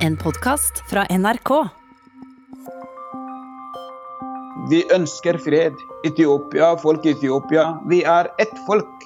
En podkast fra NRK. Vi ønsker fred. Etiopia, folk i Etiopia. Vi er ett folk.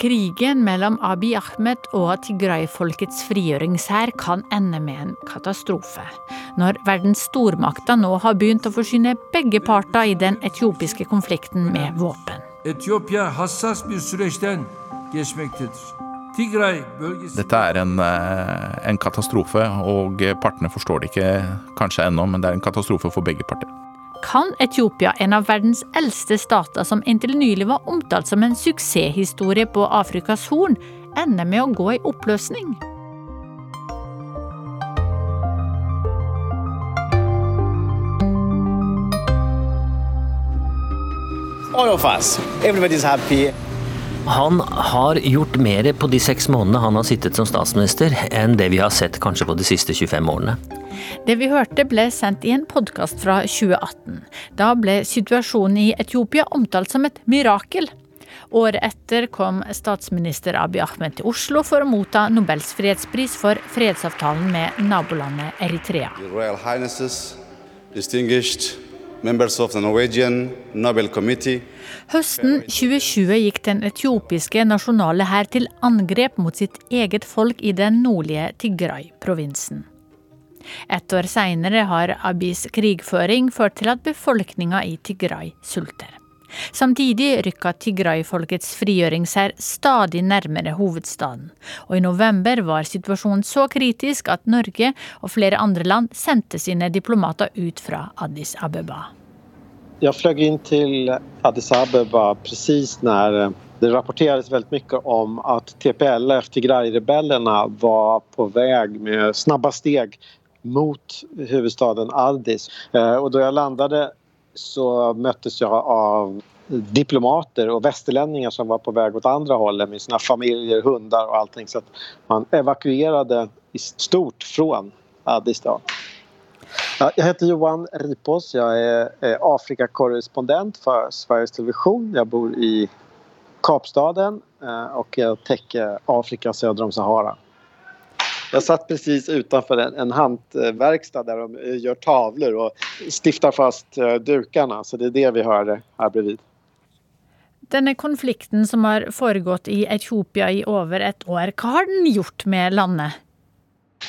Krigen mellom Abiy Ahmed og Tigray-folkets frigjøringshær kan ende med en katastrofe. Når verdens stormakter nå har begynt å forsyne begge parter i den etiopiske konflikten med våpen. Etiyopya hassas bir süreçten geçmektedir. Dette er en, eh, en katastrofe, og partene forstår det ikke kanskje ennå, men det er en katastrofe for begge parter. Kan Etiopia, en av verdens eldste stater som inntil nylig var omtalt som en suksesshistorie på Afrikas Horn, ende med å gå i oppløsning? all of us. Everybody's happy. Han har gjort mer på de seks månedene han har sittet som statsminister, enn det vi har sett kanskje på de siste 25 årene. Det vi hørte ble sendt i en podkast fra 2018. Da ble situasjonen i Etiopia omtalt som et mirakel. Året etter kom statsminister Abiy Ahmed til Oslo for å motta Nobels fredspris for fredsavtalen med nabolandet Eritrea. Your Royal Highnesses, distinguished Høsten 2020 gikk den etiopiske nasjonale hær til angrep mot sitt eget folk i den nordlige Tigray-provinsen. Et år seinere har Abis krigføring ført til at befolkninga i Tigray sulter. Samtidig rykka Tigray-folkets frigjøringshær stadig nærmere hovedstaden, og i november var situasjonen så kritisk at Norge og flere andre land sendte sine diplomater ut fra Addis Abeba. Jeg fløy inn til Addis Abeba precis när eh, det rapporteres veldig mye om at TPLF, Tigray-rebellene, var på vei med snabba steg mot huvudstaden Addis. Og da jeg landet så möttes jag av diplomater och västerlänningar som var på väg åt andra hållet med sina familjer, hundar och allting. Så man evakuerade i stort från Addis. Ja, Jag heter Johan Ripos. Är eh, Afrikakorrespondent för Sveriges Television. Jag bor i Kapstaden og och jag täcker Afrika söder om Sahara. Jag satt precis utanför en, en hantverkstad där de eh, gör tavlor och stiftar fast eh, dukarna. Så det är det vi hör här bredvid. Denne konflikten som har foregått i Etiopia i over et år, hva har den gjort med landet?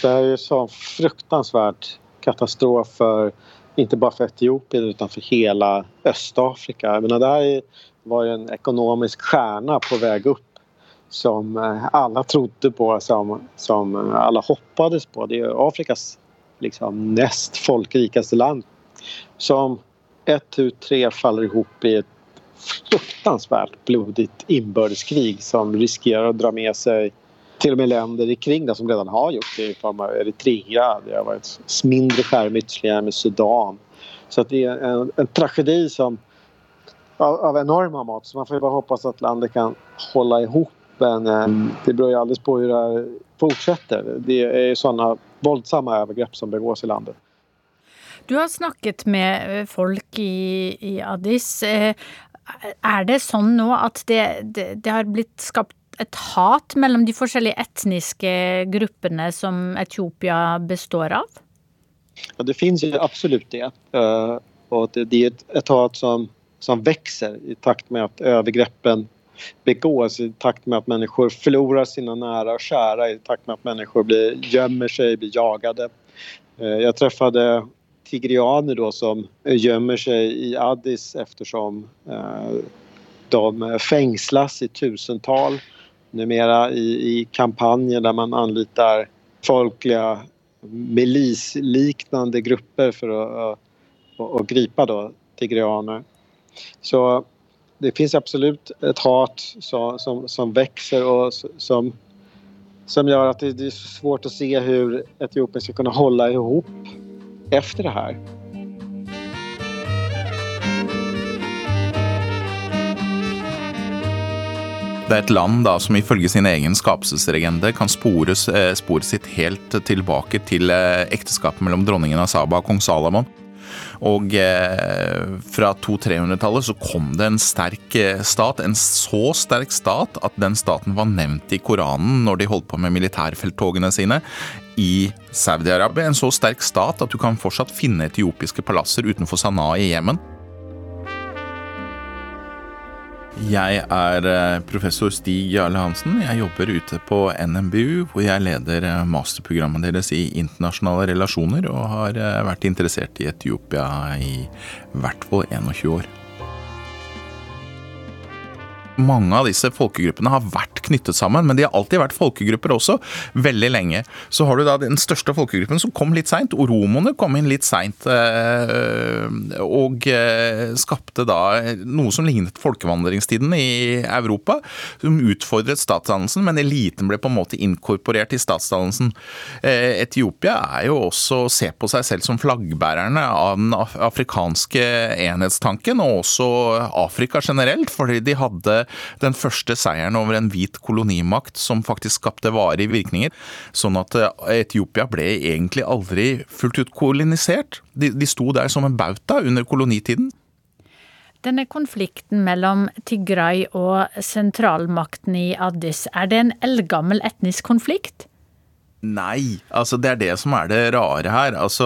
Det är en så fruktansvärt katastrof för inte bara för Etiopien utan för hela Östafrika. Jag menar, det här var ju en ekonomisk stjärna på väg upp som alle alla trodde på, som, som eh, alla hoppades på. Det är Afrikas liksom, näst folkrikaste land som ett, tu, tre faller ihop i ett fruktansvärt blodigt inbördeskrig som riskerar att dra med sig till och med länder i kring det som redan har gjort det i form av Eritrea. Det har varit mindre skärmytslingar med Sudan. Så det är en, en tragedi som av, av enorma mått. Så man får bara hoppas att landet kan hålla ihop. Men eh, det beror ju alldeles på hur det fortsetter. fortsätter. Det är ju sådana våldsamma övergrepp som begås i landet. Du har snakket med eh, folk i, i Addis. Eh, Er det sånn nå at det, det, det har blitt skapt et hat mellom de forskjellige etniske gruppene som Etiopia består av? Ja, det finns ju absolut det. Och det, det är ett, ett hat som, som växer i takt med att övergreppen begås, i takt med att människor förlorar sina nära och kära, i takt med att människor blir, gömmer sig, blir jagade. Eh, Jag träffade tigrianer då som gömmer sig i Addis eftersom eh, de fängslas i tusental numera i, i kampanjer där man anlitar folkliga milisliknande grupper för att, att, att gripa då tigrianer. Så det finns absolut ett hat som, som, som växer och som, som gör att det, det är svårt att se hur Etiopien ska kunna hålla ihop efter det här. Det er et land da som ifølge sin egen skapelsesregende kan spores, eh, spore sitt helt tilbake til eh, ekteskapet mellom dronningen av Saba og kong Salomon. Og eh, fra 200-300-tallet så kom det en sterk eh, stat, en så sterk stat at den staten var nevnt i Koranen når de holdt på med militærfelttogene sine. i Saudi-Arabia. En så sterk stat at du kan fortsatt finne etiopiske palasser utenfor Sanaa i Jemen. Jeg er eh, professor Stig Jarle Hansen. Jeg jobber ute på NMBU, hvor jeg leder eh, masterprogrammet deres i internasjonale relasjoner, og har eh, vært interessert i Etiopia i hvert fall 21 år. Mange av disse folkegruppene har vært knyttet sammen, men de har alltid vært folkegrupper også, veldig lenge. Så har du da den største folkegruppen som kom litt seint. Oromoene kom inn litt seint. Eh, og eh, skapte da noe som lignet folkevandringstiden i Europa. Som utfordret statsdannelsen, men eliten ble på en måte inkorporert i statsdannelsen. Eh, Etiopia er jo også å se på seg selv som flaggbærerne av den afrikanske enhetstanken, og også Afrika generelt, fordi de hadde den første seieren over en hvit kolonimakt som faktisk skapte varige virkninger. Sånn at eh, Etiopia ble egentlig aldri fullt ut kolonisert. De, de sto der som en bauta under kolonitiden. Denne konflikten mellom Tigray og sentralmakten i Addis, er det en eldgammel etnisk konflikt? Nei, altså det er det som er det rare her. Altså,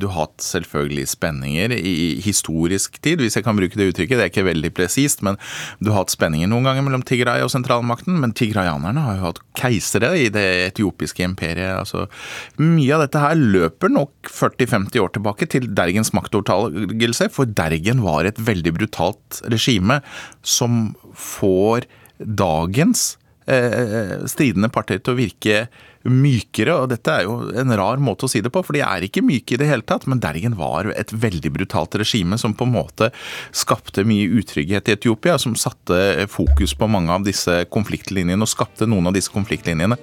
du har hatt selvfølgelig spenninger i historisk tid, hvis jeg kan bruke det uttrykket. Det er ikke veldig presist, men du har hatt spenninger noen ganger mellom Tigray og sentralmakten. Men tigrayanerne har jo hatt keisere i det etiopiske imperiet. Altså, mye av dette her løper nok 40-50 år tilbake til Dergens maktovertagelse, for Dergen var et veldig brutalt regime som får dagens eh, stridende parter til å virke mykere, og dette er jo en rar måte å si det på, for de er ikke myke i det hele tatt. Men Dergen var et veldig brutalt regime som på en måte skapte mye utrygghet i Etiopia, som satte fokus på mange av disse konfliktlinjene og skapte noen av disse konfliktlinjene.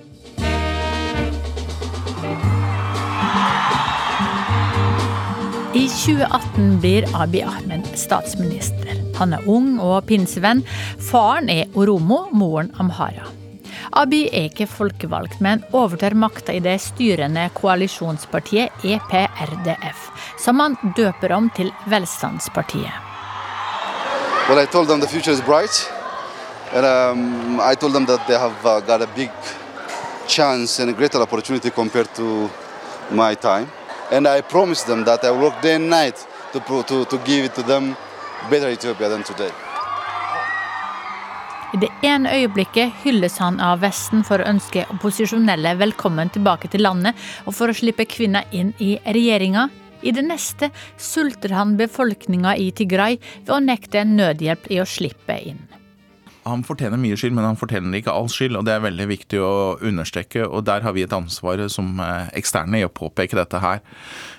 I 2018 blir Abiy Ahmed statsminister. Han er ung og pinsevenn. Faren er Oromo, moren Amhara. Abiy er ikke folkevalgt, men overtar makta i det styrende koalisjonspartiet EPRDF, som han døper om til Velstandspartiet. Well, I told them the future is bright, and um, I told them that they have uh, got a big chance and a greater opportunity compared to my time. And I promised them that I work day and to, to, to. I det ene øyeblikket hylles han av Vesten for å ønske opposisjonelle velkommen tilbake til landet og for å slippe kvinner inn i regjeringa. I det neste sulter han befolkninga i Tigray ved å nekte nødhjelp i å slippe inn. Han fortjener mye skyld, men han fortjener ikke all skyld, og det er veldig viktig å understreke. og Der har vi et ansvar som eh, eksterne i å påpeke dette her.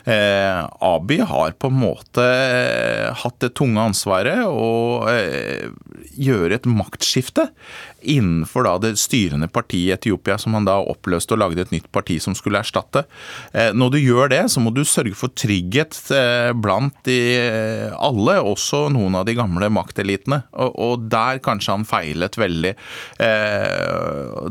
Eh, Abi har på en måte eh, hatt det tunge ansvaret å eh, gjøre et maktskifte innenfor da det styrende partiet i Etiopia, som han da oppløste og lagde et nytt parti som skulle erstatte. Eh, når du gjør det, så må du sørge for trygghet eh, blant de alle, også noen av de gamle maktelitene. Og der kanskje han feilet veldig.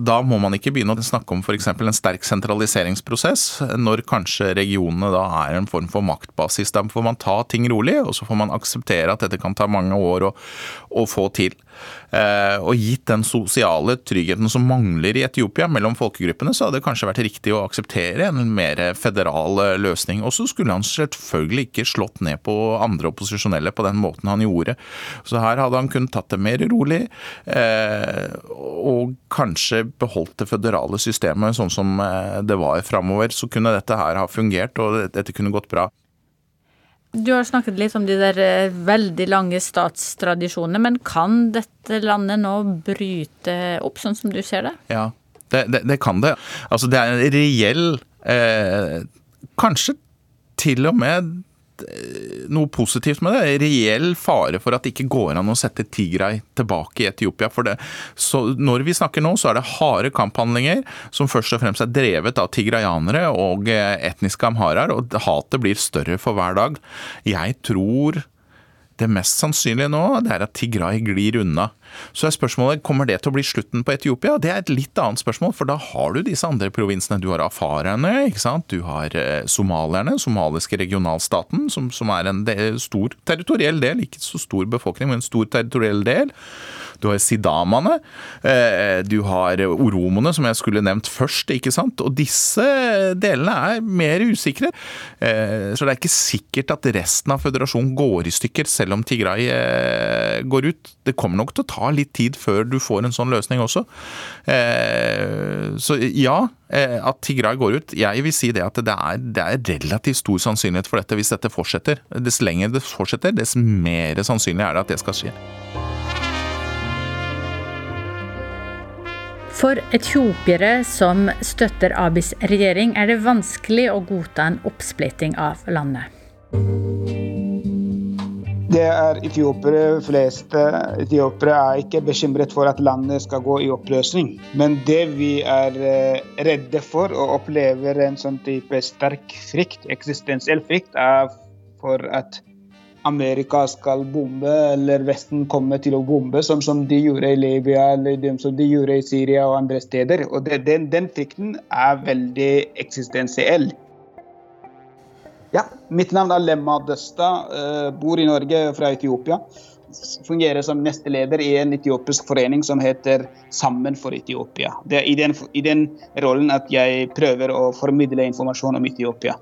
Da må man ikke begynne å snakke om f.eks. en sterk sentraliseringsprosess, når kanskje regionene da er en form for maktbasis. Da får man ta ting rolig, og så får man akseptere at dette kan ta mange år å, å få til. Eh, og gitt den sosiale tryggheten som mangler i Etiopia mellom folkegruppene, så hadde det kanskje vært riktig å akseptere en mer federal eh, løsning. Og så skulle han selvfølgelig ikke slått ned på andre opposisjonelle på den måten han gjorde. Så her hadde han kunnet tatt det mer rolig, eh, og kanskje beholdt det føderale systemet sånn som det var framover. Så kunne dette her ha fungert, og dette kunne gått bra. Du har snakket litt om de der eh, veldig lange statstradisjonene, men kan dette landet nå bryte opp, sånn som du ser det? Ja, det, det, det kan det. Altså det er en reell eh, Kanskje til og med Eh, noe positivt med det. Reell fare for at det ikke går an å sette Tigray tilbake i Etiopia. For det. Så når vi snakker nå, så er det harde kamphandlinger som først og fremst er drevet av tigrayanere og eh, etniske amharaer, og hatet blir større for hver dag. Jeg tror Det mest sannsynlige nå det er at Tigray glir unna. Så er spørsmålet kommer det til å bli slutten på Etiopia. Det er et litt annet spørsmål, for da har du disse andre provinsene. Du har afarerne, ikke sant? du har eh, somalierne, somaliske regionalstaten, som, som er en del, stor territoriell del, ikke så stor befolkning, men en stor territoriell del. Du har sidamaene, eh, du har oromoene, som jeg skulle nevnt først. ikke sant? Og disse delene er mer usikre. Eh, så det er ikke sikkert at resten av føderasjonen går i stykker, selv om Tigray går ut. Det kommer nok til å ta litt tid før du får en sånn løsning også. Så ja, at Tigray går ut. Jeg vil si det at det er, det er relativt stor sannsynlighet for dette hvis dette fortsetter. Dess lenger det fortsetter, dess mer sannsynlig er det at det skal skje. For etiopiere som støtter Abis regjering, er det vanskelig å godta en oppsplitting av landet. Det er etiopiere flest. etiopiere er ikke bekymret for at landet skal gå i oppløsning. Men det vi er eh, redde for og opplever en sånn type sterk frykt, eksistensiell frykt, er for at Amerika skal bombe, eller Vesten kommer til å bombe, som, som de gjorde i Libya eller som de gjorde i Syria og andre steder. Og det, den, den frykten er veldig eksistensiell. Ja, mitt navn er Lemma Døsta, uh, bor i Norge fra Etiopia. Fungerer som nesteleder i en etiopisk forening som heter Sammen for Etiopia. Det er i den, i den rollen at jeg prøver å formidle informasjon om Etiopia.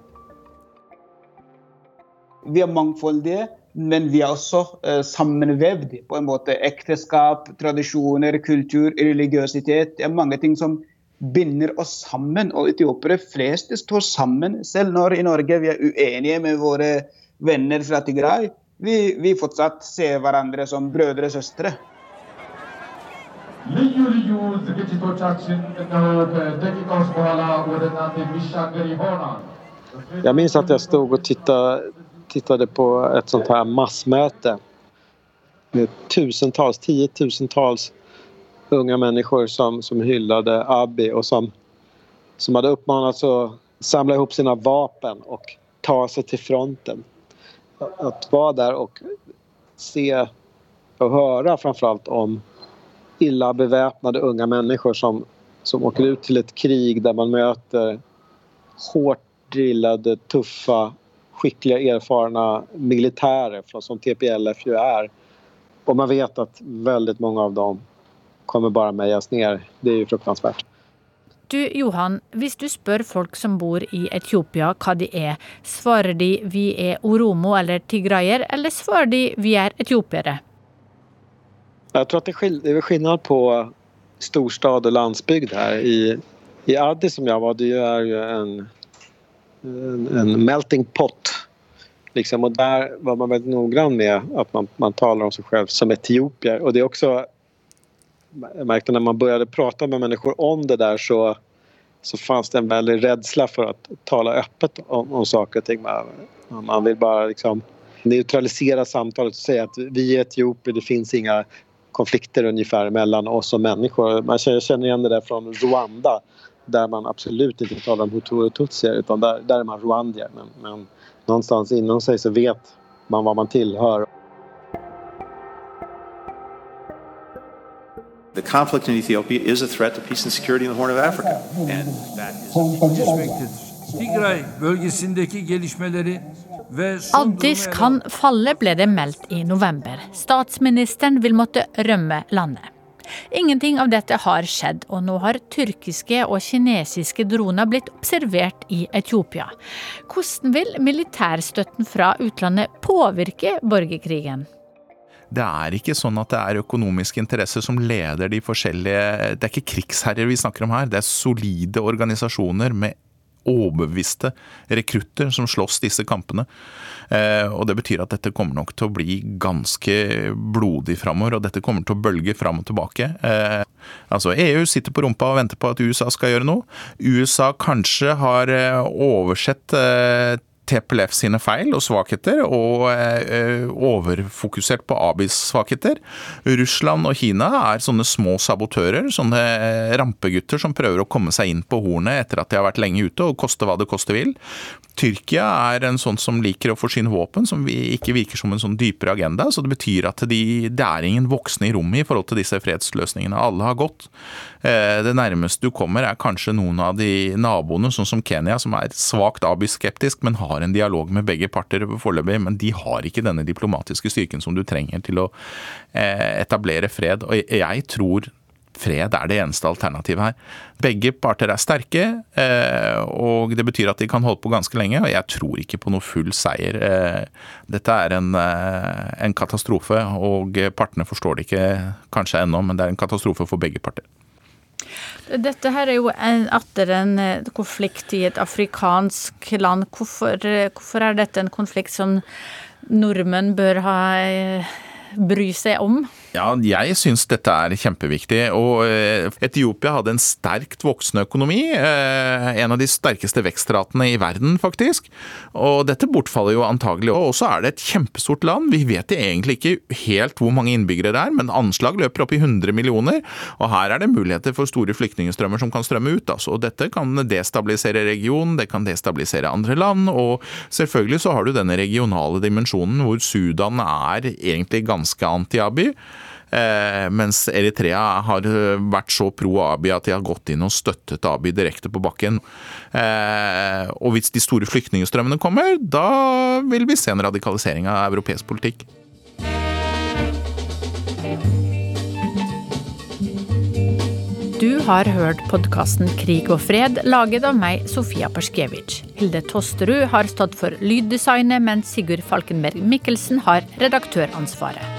Vi er mangfoldige, men vi er også uh, sammenvevd. på en måte. Ekteskap, tradisjoner, kultur, religiøsitet. Det er mange ting som binder oss sammen. Og etiopiere flest står sammen, selv når i Norge vi er uenige med våre venner fra Tigray. Vi, vi fortsatt ser hverandre som brødre og søstre. ልዩ ልዩ ዝግጅቶቻችን እነሆ ከደቂቃዎች በኋላ ወደ እናንተ የሚሻገር ይሆናል። Jag minns att jag stod och tittade tittade på ett sånt här massmöte med tusentals, tiotusentals unga människor som, som hyllade Abiy och som, som hade uppmanats att samla ihop sina vapen och ta sig till fronten. Att vara där och se och höra framförallt om illa beväpnade unga människor som, som åker ut till ett krig där man möter hårt drillade, tuffa skickliga, erfarna militärer som TPLF ju är. Och man vet att väldigt många av dem kommer bare mejas ned. Det er jo fruktansvært. Du Johan, hvis du spør folk som bor i Etiopia hva de er, svarer de vi er oromo eller tigrayer, eller svarer de vi er etiopiere? Jeg tror at det er skillnad på storstad og landsbygd her. I, i Addis som jeg var, det er jo en en, en melting pot. Liksom, og der var man veldig nøye med at man, man taler om seg selv som etiopier. Og det er också, jag märkte när man började prata med människor om det där så, så fanns det en väldig rädsla för att tala öppet om, om saker och ting. Man, man vill bara liksom neutralisera samtalet och säga att vi är etiopier, det finns inga konflikter ungefär mellan oss och människor. Man känner igen det där från Rwanda där man absolut inte talar om hutu och tutsier utan där, där är man rwandier. Men, men någonstans inom sig så vet man vad man tillhör. The conflict in Ethiopia is a threat to peace and security in the Horn of Africa. And that is... Addis kan falle, ble det meldt i november. Statsministeren vil måtte rømme landet. Ingenting av dette har skjedd, og nå har tyrkiske og kinesiske droner blitt observert i Etiopia. Hvordan vil militærstøtten fra utlandet påvirke borgerkrigen? Det er ikke sånn at det er økonomiske interesser som leder de forskjellige Det er ikke krigsherrer vi snakker om her, det er solide organisasjoner med overbeviste rekrutter som slåss disse kampene. Eh, og Det betyr at dette kommer nok til å bli ganske blodig framover, og dette kommer til å bølge fram og tilbake. Eh, altså EU sitter på rumpa og venter på at USA skal gjøre noe. USA kanskje har eh, oversett TPLF sine feil og svakheter, og eh, overfokusert på Abis svakheter. Russland og Kina er sånne små sabotører, sånne rampegutter som prøver å komme seg inn på hornet etter at de har vært lenge ute, og koste hva det koste vil. Tyrkia er en sånn som liker å forsyne våpen, som ikke virker som en sånn dypere agenda. Så det betyr at de, det er ingen voksne i rommet i forhold til disse fredsløsningene. Alle har gått. Eh, det nærmeste du kommer er kanskje noen av de naboene, sånn som Kenya, som er svakt abiskeptisk, men har en dialog med begge parter foreløpig. Men de har ikke denne diplomatiske styrken som du trenger til å eh, etablere fred. Og jeg tror fred er det eneste alternativet her. Begge parter er sterke, eh, og det betyr at de kan holde på ganske lenge. Og jeg tror ikke på noe full seier. Dette er en, en katastrofe, og partene forstår det ikke kanskje ennå, men det er en katastrofe for begge parter. Dette her er jo atter en eh, konflikt i et afrikansk land. Hvorfor, eh, hvorfor er dette en konflikt som nordmenn bør ha, eh, bry seg om? Ja, jeg syns dette er kjempeviktig. Og eh, Etiopia hadde en sterkt voksende økonomi. Eh, en av de sterkeste vekstratene i verden, faktisk. Og dette bortfaller jo antagelig. Og også er det et kjempestort land. Vi vet egentlig ikke helt hvor mange innbyggere det er, men anslag løper opp i 100 millioner. Og her er det muligheter for store flyktningstrømmer som kan strømme ut. Altså. Og dette kan destabilisere regionen, det kan destabilisere andre land. Og selvfølgelig så har du denne regionale dimensjonen hvor Sudan er egentlig ganske anti-Abiy. Eh, mens Eritrea har eh, vært så pro Abiy at de har gått inn og støttet Abiy direkte på bakken. Eh, og hvis de store flyktningstrømmene kommer, da vil vi se en radikalisering av europeisk politikk. Du har hørt podkasten Krig og fred, laget av meg, Sofia Perskevic Hilde Tosterud har stått for lyddesignet, mens Sigurd Falkenberg Mikkelsen har redaktøransvaret.